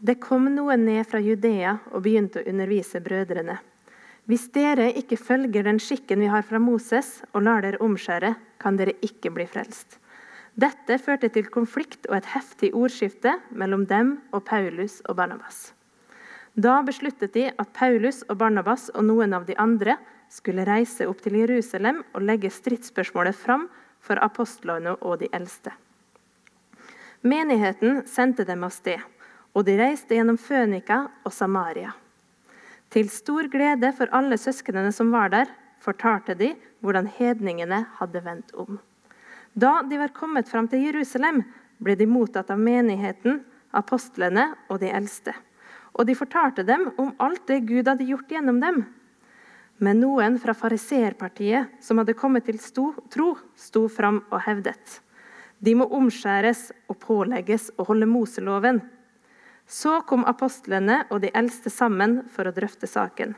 Det kom noen ned fra Judea og begynte å undervise brødrene. Hvis dere ikke følger den skikken vi har fra Moses, og lar dere omskjære, kan dere ikke bli frelst. Dette førte til konflikt og et heftig ordskifte mellom dem og Paulus og Barnabas. Da besluttet de at Paulus og Barnabas og noen av de andre skulle reise opp til Jerusalem og legge stridsspørsmålet fram for apostlene og de eldste. Menigheten sendte dem av sted og de reiste gjennom Fønika og Samaria. Til stor glede for alle søsknene som var der, fortalte de hvordan hedningene hadde vendt om. Da de var kommet fram til Jerusalem, ble de mottatt av menigheten, apostlene og de eldste. Og de fortalte dem om alt det Gud hadde gjort gjennom dem. Men noen fra fariseerpartiet som hadde kommet til sto, tro, sto fram og hevdet. De må omskjæres og pålegges å holde Moseloven. Så kom apostlene og de eldste sammen for å drøfte saken.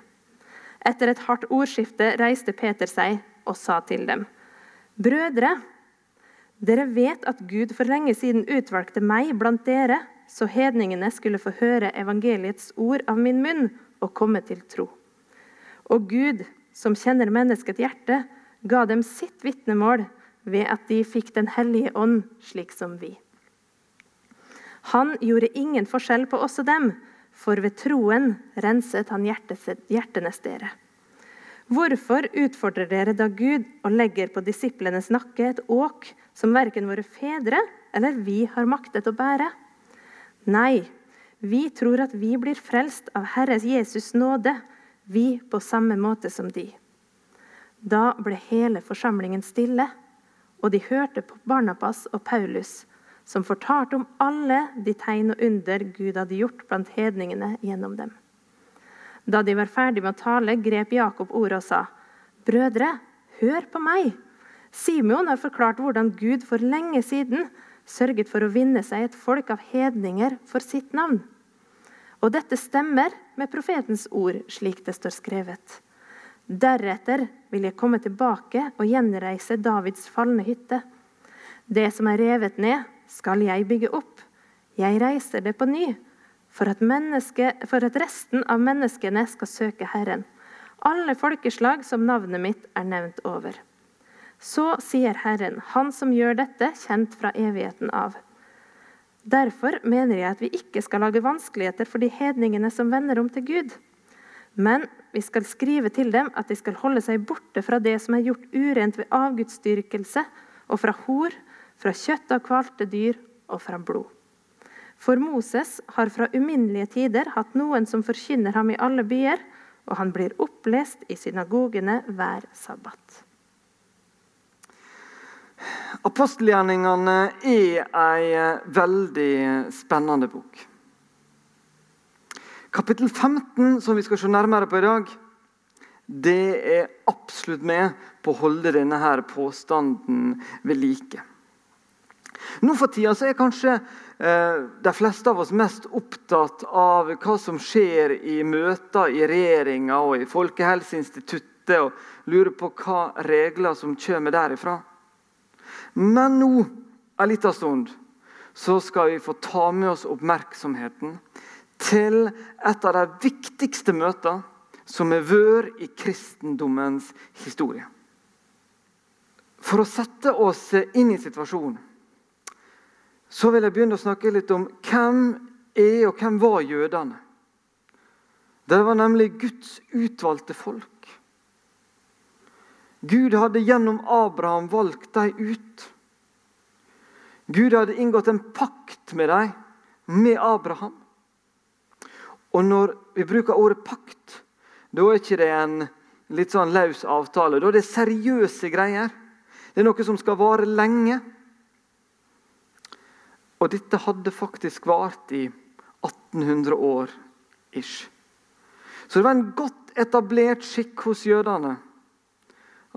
Etter et hardt ordskifte reiste Peter seg og sa til dem.: Brødre, dere vet at Gud for lenge siden utvalgte meg blant dere, så hedningene skulle få høre evangeliets ord av min munn og komme til tro. Og Gud, som kjenner menneskets hjerte, ga dem sitt vitnemål ved at de fikk Den hellige ånd, slik som vi. Han gjorde ingen forskjell på oss og dem, for ved troen renset han hjertenes dere. Hvorfor utfordrer dere da Gud og legger på disiplenes nakke et åk som verken våre fedre eller vi har maktet å bære? Nei, vi tror at vi blir frelst av Herres Jesus nåde, vi på samme måte som de. Da ble hele forsamlingen stille, og de hørte på Barnabas og Paulus som fortalte om alle de tegn og under Gud hadde gjort blant hedningene gjennom dem. Da de var ferdig med å tale, grep Jakob ordet og sa.: Brødre, hør på meg. Simeon har forklart hvordan Gud for lenge siden sørget for å vinne seg et folk av hedninger for sitt navn. Og dette stemmer med profetens ord, slik det står skrevet. Deretter vil jeg komme tilbake og gjenreise Davids falne hytte. Det som er revet ned, skal jeg bygge opp. Jeg reiser det på ny, for at, for at resten av menneskene skal søke Herren. Alle folkeslag som navnet mitt er nevnt over. Så sier Herren, Han som gjør dette, kjent fra evigheten av. Derfor mener jeg at vi ikke skal lage vanskeligheter for de hedningene som vender om til Gud. Men vi skal skrive til dem at de skal holde seg borte fra det som er gjort urent ved avgudsdyrkelse, og fra hor, fra kjøtt av kvalte dyr og fra blod. For Moses har fra uminnelige tider hatt noen som forkynner ham i alle byer, og han blir opplest i synagogene hver sabbat. Apostelgjerningene er ei veldig spennende bok. Kapittel 15, som vi skal se nærmere på i dag, det er absolutt med på å holde denne her påstanden ved like. Nå for tida er kanskje eh, de fleste av oss mest opptatt av hva som skjer i møter i regjeringa og i Folkehelseinstituttet, og lurer på hva regler som kommer derifra. Men nå, en liten stund, så skal vi få ta med oss oppmerksomheten til et av de viktigste møtene som har vært i kristendommens historie. For å sette oss inn i situasjonen så vil jeg begynne å snakke litt om hvem er og hvem var jødene. Det var nemlig Guds utvalgte folk. Gud hadde gjennom Abraham valgt dem ut. Gud hadde inngått en pakt med dem, med Abraham. Og når vi bruker ordet pakt, da er ikke det en litt sånn løs avtale. Da er det seriøse greier. Det er noe som skal vare lenge. Og dette hadde faktisk vart i 1800 år ish. Så det var en godt etablert skikk hos jødene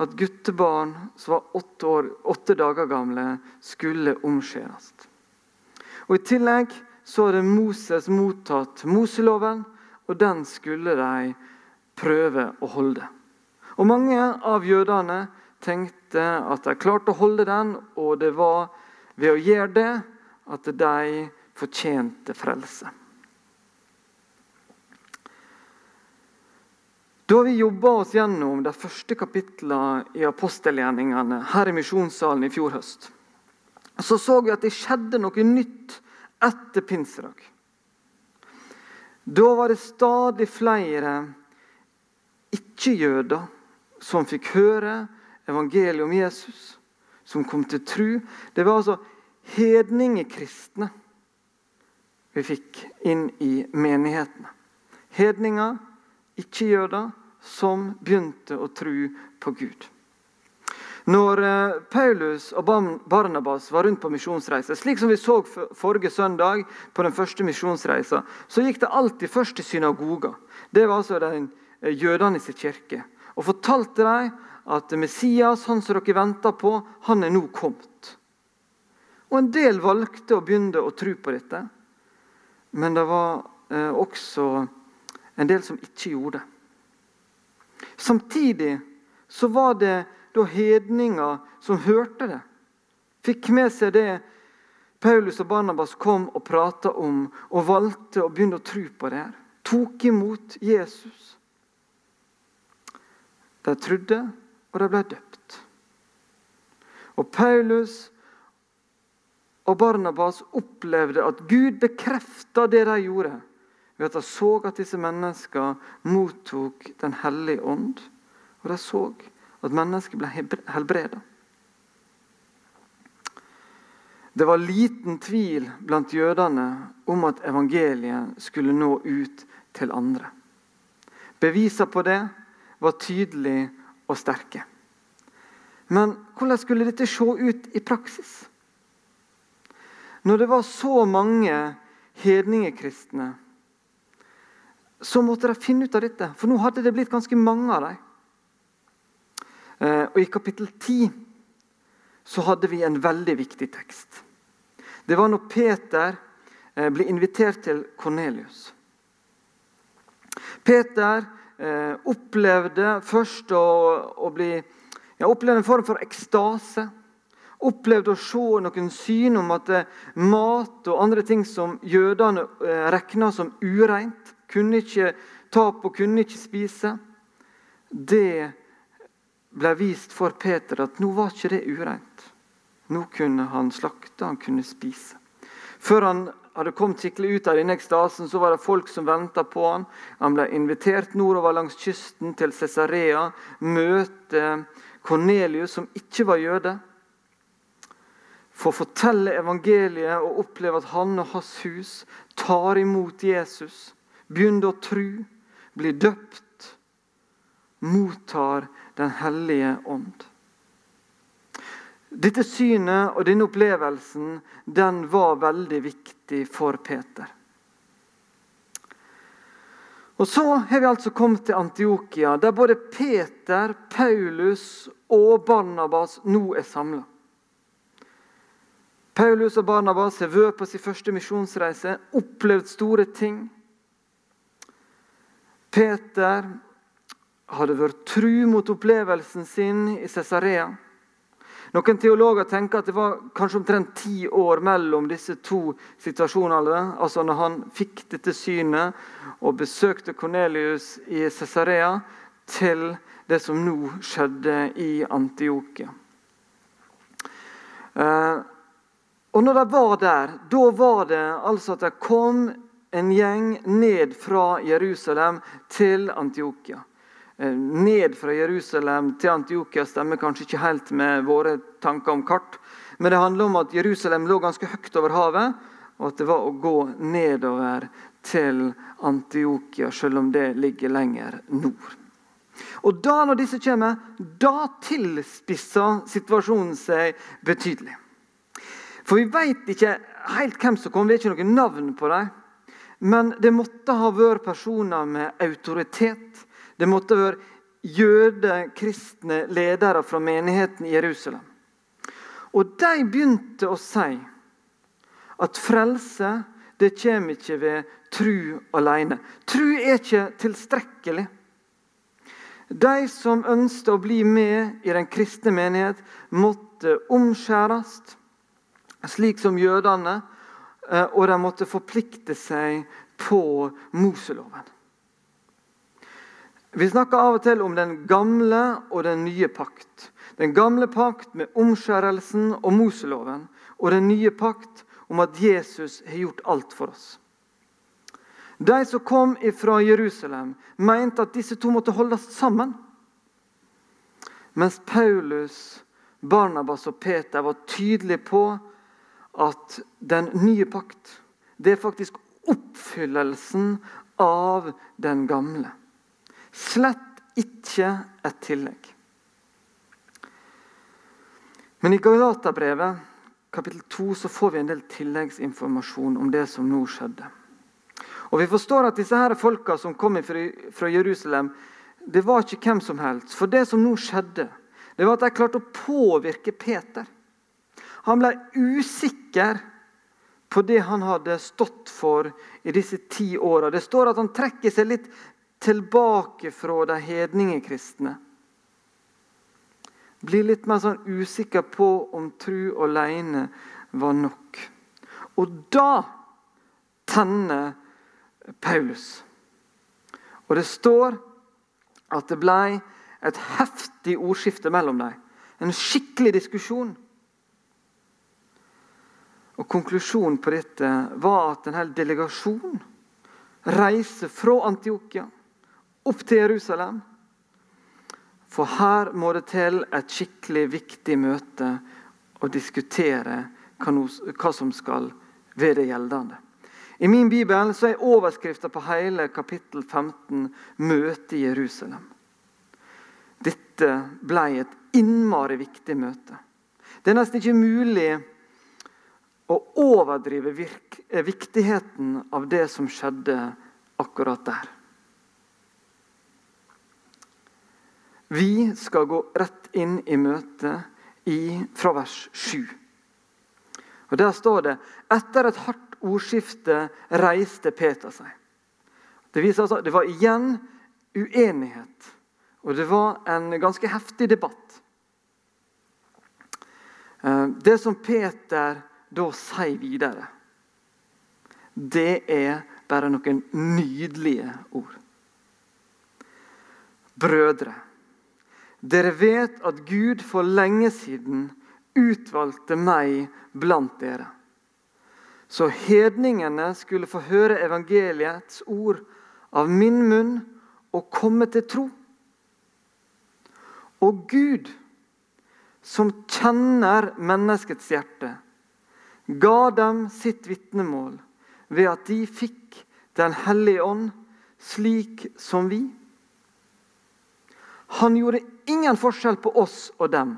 at guttebarn som var åtte, år, åtte dager gamle, skulle omskjæres. Og I tillegg så hadde Moses mottatt Moseloven, og den skulle de prøve å holde. Og Mange av jødene tenkte at de klarte å holde den, og det var ved å gjøre det at de fortjente frelse. Da vi jobba oss gjennom de første kapitlene i apostelgjerningene her i misjonssalen i fjor høst, så så vi at det skjedde noe nytt etter pinsedag. Da var det stadig flere ikke-jøder som fikk høre evangeliet om Jesus, som kom til tru. Det var altså hedningekristne vi fikk inn i menighetene. Hedninger, ikke-jøder, som begynte å tro på Gud. Når eh, Paulus og Barnabas var rundt på misjonsreise, slik som vi så forrige søndag, på den første misjonsreisa, så gikk det alltid først til synagoga. Det var altså den jødene sin kirke. Og fortalte dem at Messias, han som dere venta på, han er nå kommet. Og En del valgte å begynne å tro på dette, men det var eh, også en del som ikke gjorde det. Samtidig så var det da hedninger som hørte det, fikk med seg det Paulus og Barnabas kom og prata om, og valgte å begynne å tro på det. her. Tok imot Jesus. De trodde, og de ble døpt. Og Paulus og Barnabas opplevde at Gud bekrefta det de gjorde ved at de så at disse menneskene mottok Den hellige ånd. Og de så at mennesket ble helbreda. Det var liten tvil blant jødene om at evangeliet skulle nå ut til andre. Bevisene på det var tydelige og sterke. Men hvordan skulle dette se ut i praksis? Når det var så mange hedningekristne så måtte de finne ut av dette, for nå hadde det blitt ganske mange av dem. Eh, og I kapittel 10 så hadde vi en veldig viktig tekst. Det var når Peter eh, ble invitert til Kornelius. Peter eh, opplevde først å, å bli ja, opplevde en form for ekstase. Opplevde å se noen syn om at mat og andre ting som jødene regna som ureint, kunne ikke ta på, kunne ikke spise. Det ble vist for Peter at nå var ikke det ureint. Nå kunne han slakte, han kunne spise. Før han hadde kommet skikkelig ut av denne ekstasen, så var det folk som venta på han. Han ble invitert nordover langs kysten til Cesarea, møte Kornelius, som ikke var jøde. For å fortelle evangeliet og oppleve at han og hans hus tar imot Jesus begynner å tro, blir døpt, mottar Den hellige ånd. Dette synet og denne opplevelsen den var veldig viktig for Peter. Og Så har vi altså kommet til Antiokia, der både Peter, Paulus og Barnabas nå er samla. Paulus og Barnabas har vært på sin første misjonsreise, opplevd store ting. Peter hadde vært tru mot opplevelsen sin i Cesarea. Noen teologer tenker at det var kanskje omtrent ti år mellom disse to situasjonene. Altså når han fikk dette synet og besøkte Kornelius i Cesarea, til det som nå skjedde i Antiokia. Eh, og når de var der, da var det altså at det kom en gjeng ned fra Jerusalem til Antiokia. Eh, ned fra Jerusalem til Antiokia stemmer kanskje ikke helt med våre tanker om kart. Men det handler om at Jerusalem lå ganske høyt over havet, og at det var å gå nedover til Antiokia, selv om det ligger lenger nord. Og da når disse kommer, da tilspisser situasjonen seg betydelig. For vi vet ikke helt hvem som kommer, vi har ikke noe navn på dem. Men det måtte ha vært personer med autoritet. Det måtte ha vært jødekristne ledere fra menigheten i Jerusalem. Og de begynte å si at frelse det kommer ikke ved tru alene. Tru er ikke tilstrekkelig. De som ønsket å bli med i den kristne menighet, måtte omskjæres, slik som jødene Eh, og de måtte forplikte seg på Moseloven. Vi snakker av og til om den gamle og den nye pakt. Den gamle pakt med omskjærelsen og Moseloven, og den nye pakt om at Jesus har gjort alt for oss. De som kom fra Jerusalem, mente at disse to måtte holdes sammen. Mens Paulus, Barnabas og Peter var tydelige på at den nye pakt det er faktisk oppfyllelsen av den gamle. Slett ikke et tillegg. Men i Galaterbrevet kapittel 2 så får vi en del tilleggsinformasjon om det som nå skjedde. Og Vi forstår at disse her folka som kom fra Jerusalem, det var ikke hvem som helst. For det som nå skjedde, det var at de klarte å påvirke Peter. Han ble usikker på det han hadde stått for i disse ti åra. Det står at han trekker seg litt tilbake fra de hedningekristne. Blir litt mer sånn usikker på om tru alene var nok. Og da tenner Paulus. Og det står at det ble et heftig ordskifte mellom dem. En skikkelig diskusjon. Og Konklusjonen på dette var at en hel delegasjon reiser fra Antiokia opp til Jerusalem. For her må det til et skikkelig viktig møte å diskutere hva som skal være det gjeldende. I min bibel er overskrifta på hele kapittel 15 'Møte i Jerusalem'. Dette ble et innmari viktig møte. Det er nesten ikke mulig å overdrive viktigheten av det som skjedde akkurat der. Vi skal gå rett inn i møtet fra vers 7. Og Der står det etter et hardt ordskifte reiste Peter seg. Det viser altså, det var igjen uenighet, og det var en ganske heftig debatt. Eh, det som Peter da sier videre, det er bare noen nydelige ord. Brødre. Dere vet at Gud for lenge siden utvalgte meg blant dere. Så hedningene skulle få høre evangeliets ord av min munn og komme til tro. Og Gud, som kjenner menneskets hjerte, ga dem sitt vitnemål ved at de fikk Den hellige ånd slik som vi. Han gjorde ingen forskjell på oss og dem.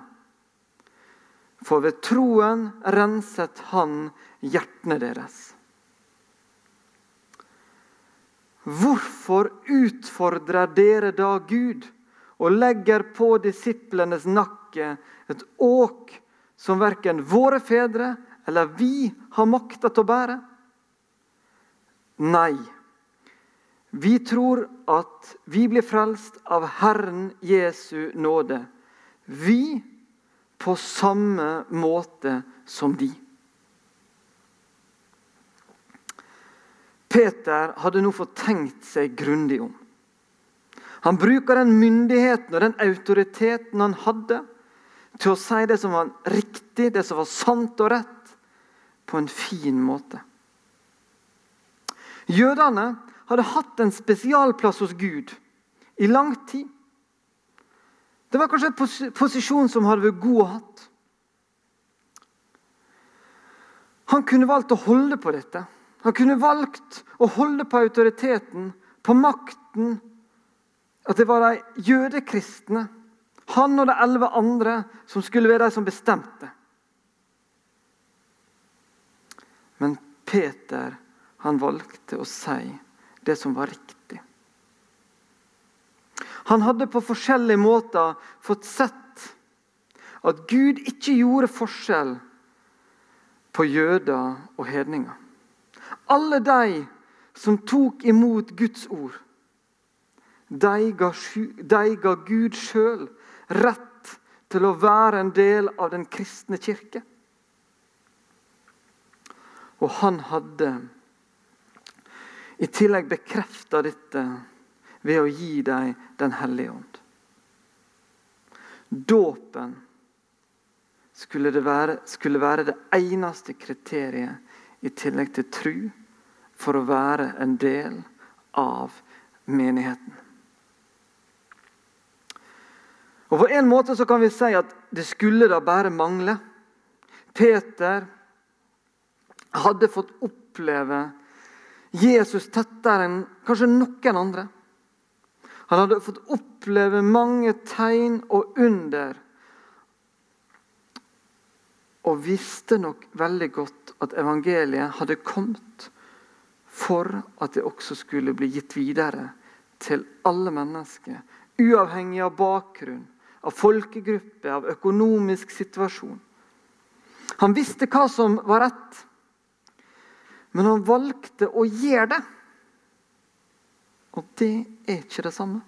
For ved troen renset han hjertene deres. Hvorfor utfordrer dere da Gud og legger på disiplenes nakke et åk som verken våre fedre eller vi har makta til å bære? Nei. Vi tror at vi blir frelst av Herren Jesu nåde. Vi på samme måte som de. Peter hadde nå fått tenkt seg grundig om. Han bruker den myndigheten og den autoriteten han hadde, til å si det som var riktig, det som var sant og rett, på en fin måte. Jødene hadde hatt en spesialplass hos Gud i lang tid. Det var kanskje en posisjon som hadde vært god å hatt. Han kunne valgt å holde på dette. Han kunne valgt å holde på autoriteten, på makten. At det var de jødekristne, han og de elleve andre, som skulle være de som bestemte. Men Peter han valgte å si det som var riktig. Han hadde på forskjellige måter fått sett at Gud ikke gjorde forskjell på jøder og hedninger. Alle de som tok imot Guds ord, de ga, de ga Gud sjøl rett til å være en del av den kristne kirke. Og han hadde i tillegg bekrefta dette ved å gi dem Den hellige ånd. Dåpen skulle, skulle være det eneste kriteriet i tillegg til tru for å være en del av menigheten. Og På en måte så kan vi si at det skulle da bare mangle. Peter hadde fått oppleve Jesus tettere enn kanskje noen andre. Han hadde fått oppleve mange tegn og under. Og visste nok veldig godt at evangeliet hadde kommet for at det også skulle bli gitt videre til alle mennesker, uavhengig av bakgrunn, av folkegruppe, av økonomisk situasjon. Han visste hva som var rett, men han valgte å gjøre det. Og det er ikke det samme.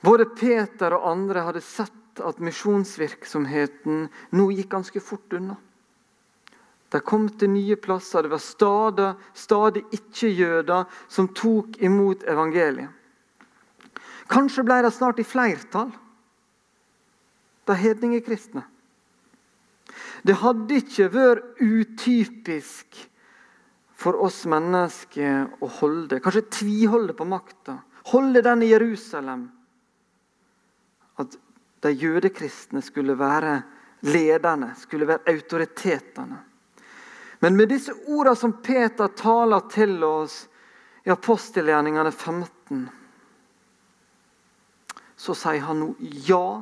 Både Peter og andre hadde sett at misjonsvirksomheten nå gikk ganske fort unna. De kom til nye plasser. Det var stadig, stadig ikke-jøder som tok imot evangeliet. Kanskje ble det snart i flertall, de hedningekristne. Det hadde ikke vært utypisk for oss mennesker å holde, kanskje tviholde på makta. Holde den i Jerusalem. At de jødekristne skulle være lederne, skulle være autoritetene. Men med disse ordene som Peter taler til oss i apostelgjerningene 15 så sier han nå ja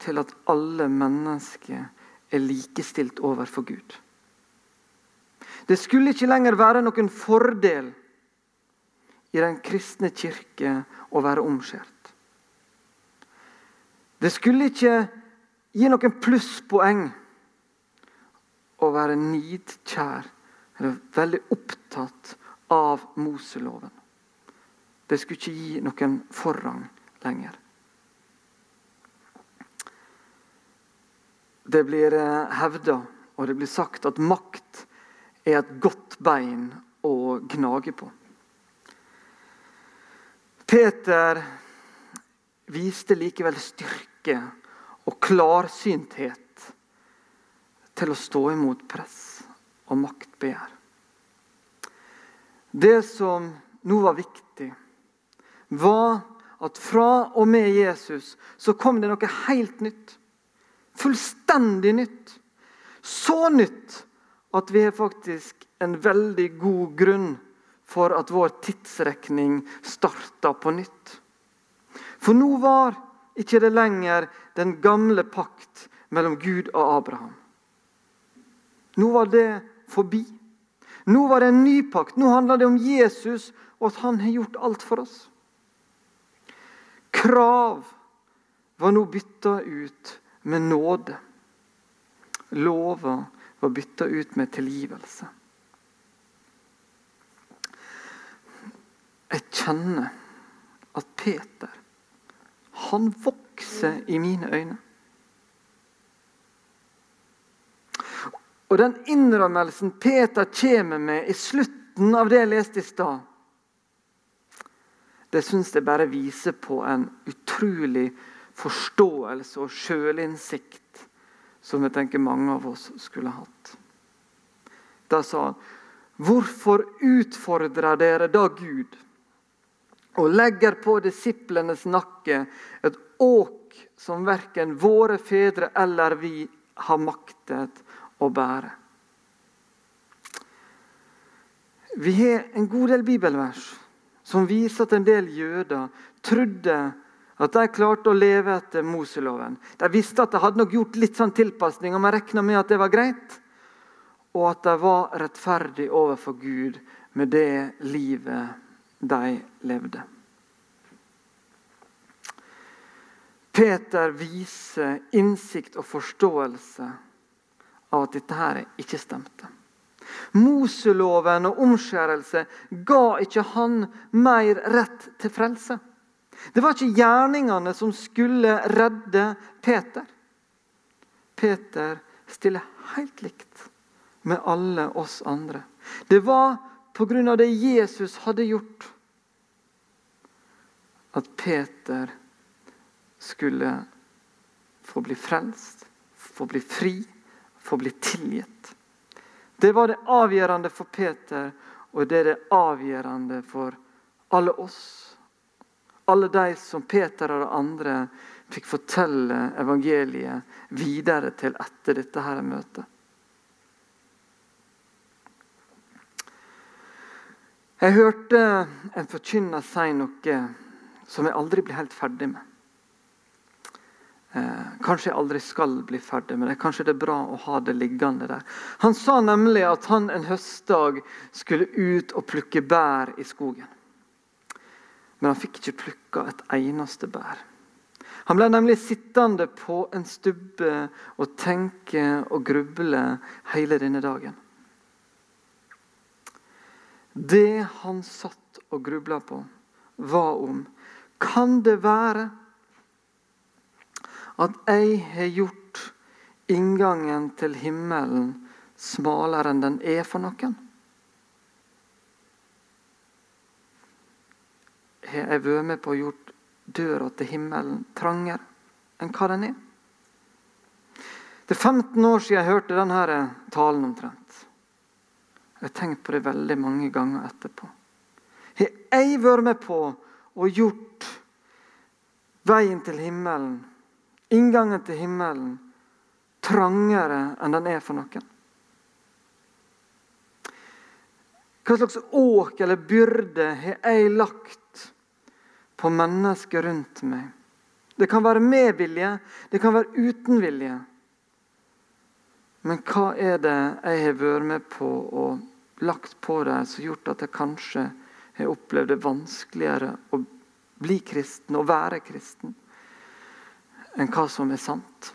til at alle mennesker er likestilt overfor Gud. Det skulle ikke lenger være noen fordel i den kristne kirke å være omskjært. Det skulle ikke gi noen plusspoeng å være nidkjær eller veldig opptatt av Moseloven. Det skulle ikke gi noen forrang lenger. Det blir eh, hevda og det blir sagt at makt er et godt bein å gnage på. Peter viste likevel styrke og klarsynthet til å stå imot press og maktbegjær. Det som nå var viktig, var at fra og med Jesus så kom det noe helt nytt. Fullstendig nytt. Så nytt at vi har faktisk en veldig god grunn for at vår tidsrekning starta på nytt. For nå var ikke det lenger den gamle pakt mellom Gud og Abraham. Nå var det forbi. Nå var det en ny pakt. Nå handla det om Jesus og at han har gjort alt for oss. Krav var nå bytta ut med nåde. Lova var bytta ut med tilgivelse. Jeg kjenner at Peter, han vokser i mine øyne. Og den innrømmelsen Peter kommer med i slutten av det jeg leste i stad, det syns jeg bare viser på en utrolig forståelse og sjølinnsikt som jeg tenker mange av oss skulle hatt. Da sa han, 'Hvorfor utfordrer dere da Gud?' og legger på disiplenes nakke et åk som verken våre fedre eller vi har maktet å bære. Vi har en god del bibelvers som viser at en del jøder trodde at de klarte å leve etter Moseloven. De visste at de hadde nok gjort litt sånn tilpasninger, men regna med at det var greit. Og at de var rettferdige overfor Gud med det livet de levde. Peter viser innsikt og forståelse av at dette her ikke stemte. Moseloven og omskjærelse ga ikke han mer rett til frelse. Det var ikke gjerningene som skulle redde Peter. Peter stiller helt likt med alle oss andre. Det var pga. det Jesus hadde gjort, at Peter skulle få bli frelst, få bli fri, få bli tilgitt. Det var det avgjørende for Peter, og det er det avgjørende for alle oss. Alle de som Peter og de andre fikk fortelle evangeliet videre til etter dette her møtet. Jeg hørte en forkynner si noe som jeg aldri blir helt ferdig med. Eh, kanskje jeg aldri skal bli ferdig med det. Kanskje det er bra å ha det liggende der. Han sa nemlig at han en høstdag skulle ut og plukke bær i skogen. Men han fikk ikke plukka et eneste bær. Han ble nemlig sittende på en stubbe og tenke og gruble hele denne dagen. Det han satt og grubla på, var om Kan det være at jeg har gjort inngangen til himmelen smalere enn den er for noen? Har jeg vært med på å gjort døra til himmelen trangere enn hva den er? Det er 15 år siden jeg hørte denne talen omtrent. Jeg har tenkt på det veldig mange ganger etterpå. Har jeg vært med på og gjort veien til himmelen, inngangen til himmelen, trangere enn den er for noen? Hva slags åk eller byrde har jeg lagt på mennesker rundt meg? Det kan være med vilje, det kan være uten vilje. Men hva er det jeg har vært med på og lagt på dem som har gjort at jeg kanskje har opplevd det vanskeligere å bli kristen og være kristen enn hva som er sant?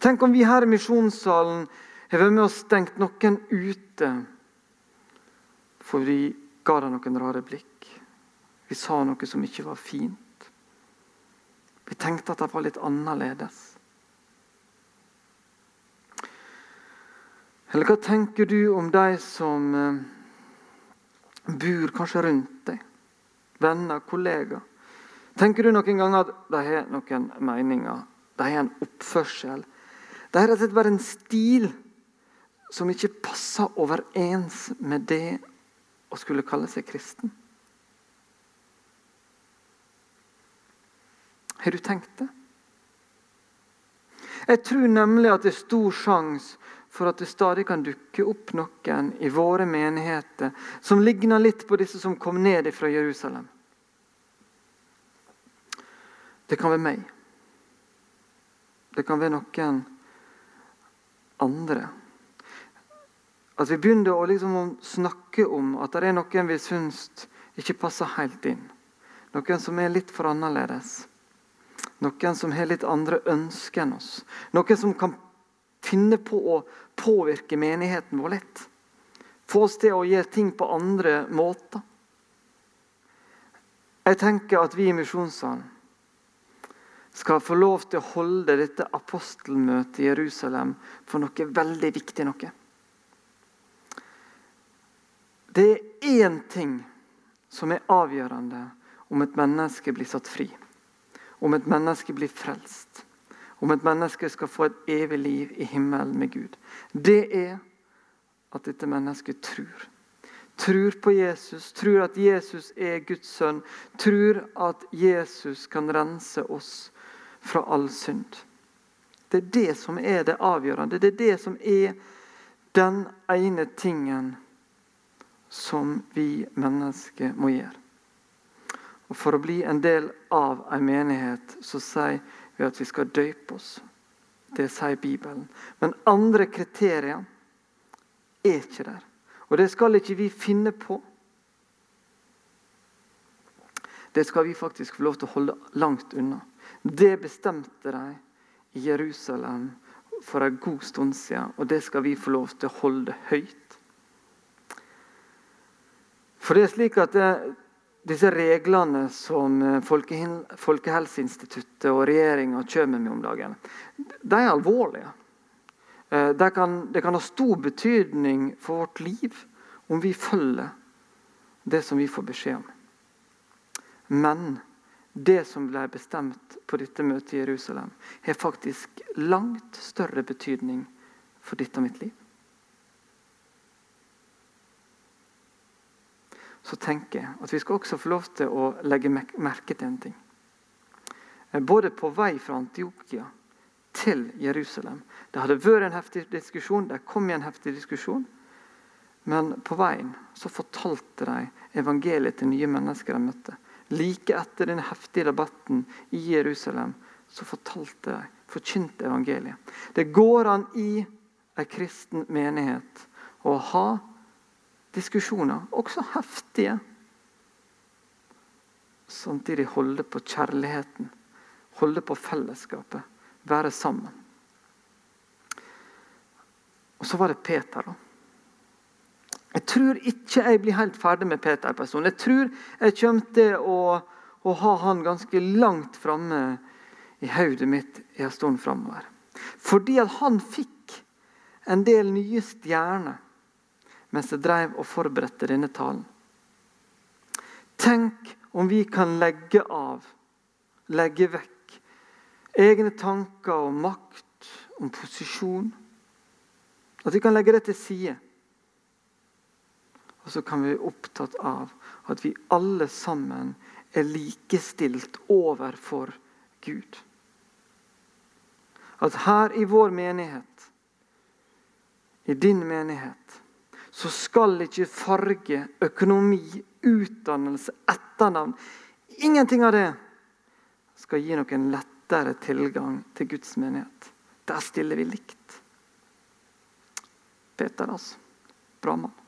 Tenk om vi her i misjonssalen har vært med og stengt noen ute for vi ga dem noen rare blikk. Vi sa noe som ikke var fint. Vi tenkte at det var litt annerledes. Eller hva tenker du om de som eh, bor kanskje rundt deg? Venner, kollegaer. Tenker du noen ganger at de har noen meninger, de har en oppførsel? De har rett og slett bare en stil som ikke passer overens med det å skulle kalle seg kristen? Har du tenkt det? Jeg tror nemlig at det er stor sjanse for at det stadig kan dukke opp noen i våre menigheter som ligner litt på disse som kom ned fra Jerusalem. Det kan være meg. Det kan være noen andre. At vi begynner å liksom snakke om at det er noen vi syns ikke passer helt inn. Noen som er litt for annerledes. Noen som har litt andre ønsker enn oss. Noen som kan finne på å påvirke menigheten vår lett. Få oss til å gjøre ting på andre måter. Jeg tenker at vi i Misjonssalen skal få lov til å holde dette apostelmøtet i Jerusalem for noe veldig viktig. noe. Det er én ting som er avgjørende om et menneske blir satt fri. Om et menneske blir frelst om et menneske skal få et evig liv i himmelen med Gud, det er at dette mennesket tror. Tror på Jesus, tror at Jesus er Guds sønn, tror at Jesus kan rense oss fra all synd. Det er det som er det avgjørende. Det er det som er den ene tingen som vi mennesker må gjøre. Og For å bli en del av en menighet så sier vi at vi skal døype oss. Det sier Bibelen. Men andre kriterier er ikke der. Og det skal ikke vi finne på. Det skal vi faktisk få lov til å holde langt unna. Det bestemte de i Jerusalem for en god stund siden, og det skal vi få lov til å holde høyt. For det er slik at det, disse reglene som eh, Folkehelseinstituttet og regjeringa kommer med om dagen, de er alvorlige. Eh, det kan, de kan, ha stor betydning for vårt liv om vi følger det som vi får beskjed om. Men det som ble bestemt på dette møtet i Jerusalem, har faktisk langt større betydning for dette mitt liv. Så tenker jeg at vi skal også få lov til å legge merke til en ting. Eh, både på vei fra Antiokia til Jerusalem. Det hadde vært en heftig diskusjon, det kom i en heftig diskusjon. Men på veien så fortalte de evangeliet til nye mennesker de møtte. Like etter den heftige debatten i Jerusalem så fortalte de, forkynte evangeliet. Det går an i en kristen menighet å ha diskusjoner, også heftige. Samtidig holde på kjærligheten, holde på fellesskapet, være sammen. Og så var det Peter, da. Jeg tror ikke jeg blir helt ferdig med Peter. person. Jeg tror jeg kommer til å, å ha han ganske langt framme i hodet mitt i en stund framover. Fordi at han fikk en del nye stjerner mens jeg drev og forberedte denne talen. Tenk om vi kan legge av, legge vekk, egne tanker om makt, om posisjon. At vi kan legge det til side og så kan vi være opptatt av at vi alle sammen er likestilt overfor Gud. At her i vår menighet, i din menighet, så skal ikke farge, økonomi, utdannelse, etternavn Ingenting av det skal gi noen lettere tilgang til Guds menighet. Der stiller vi likt. Peter, altså. Bra mann.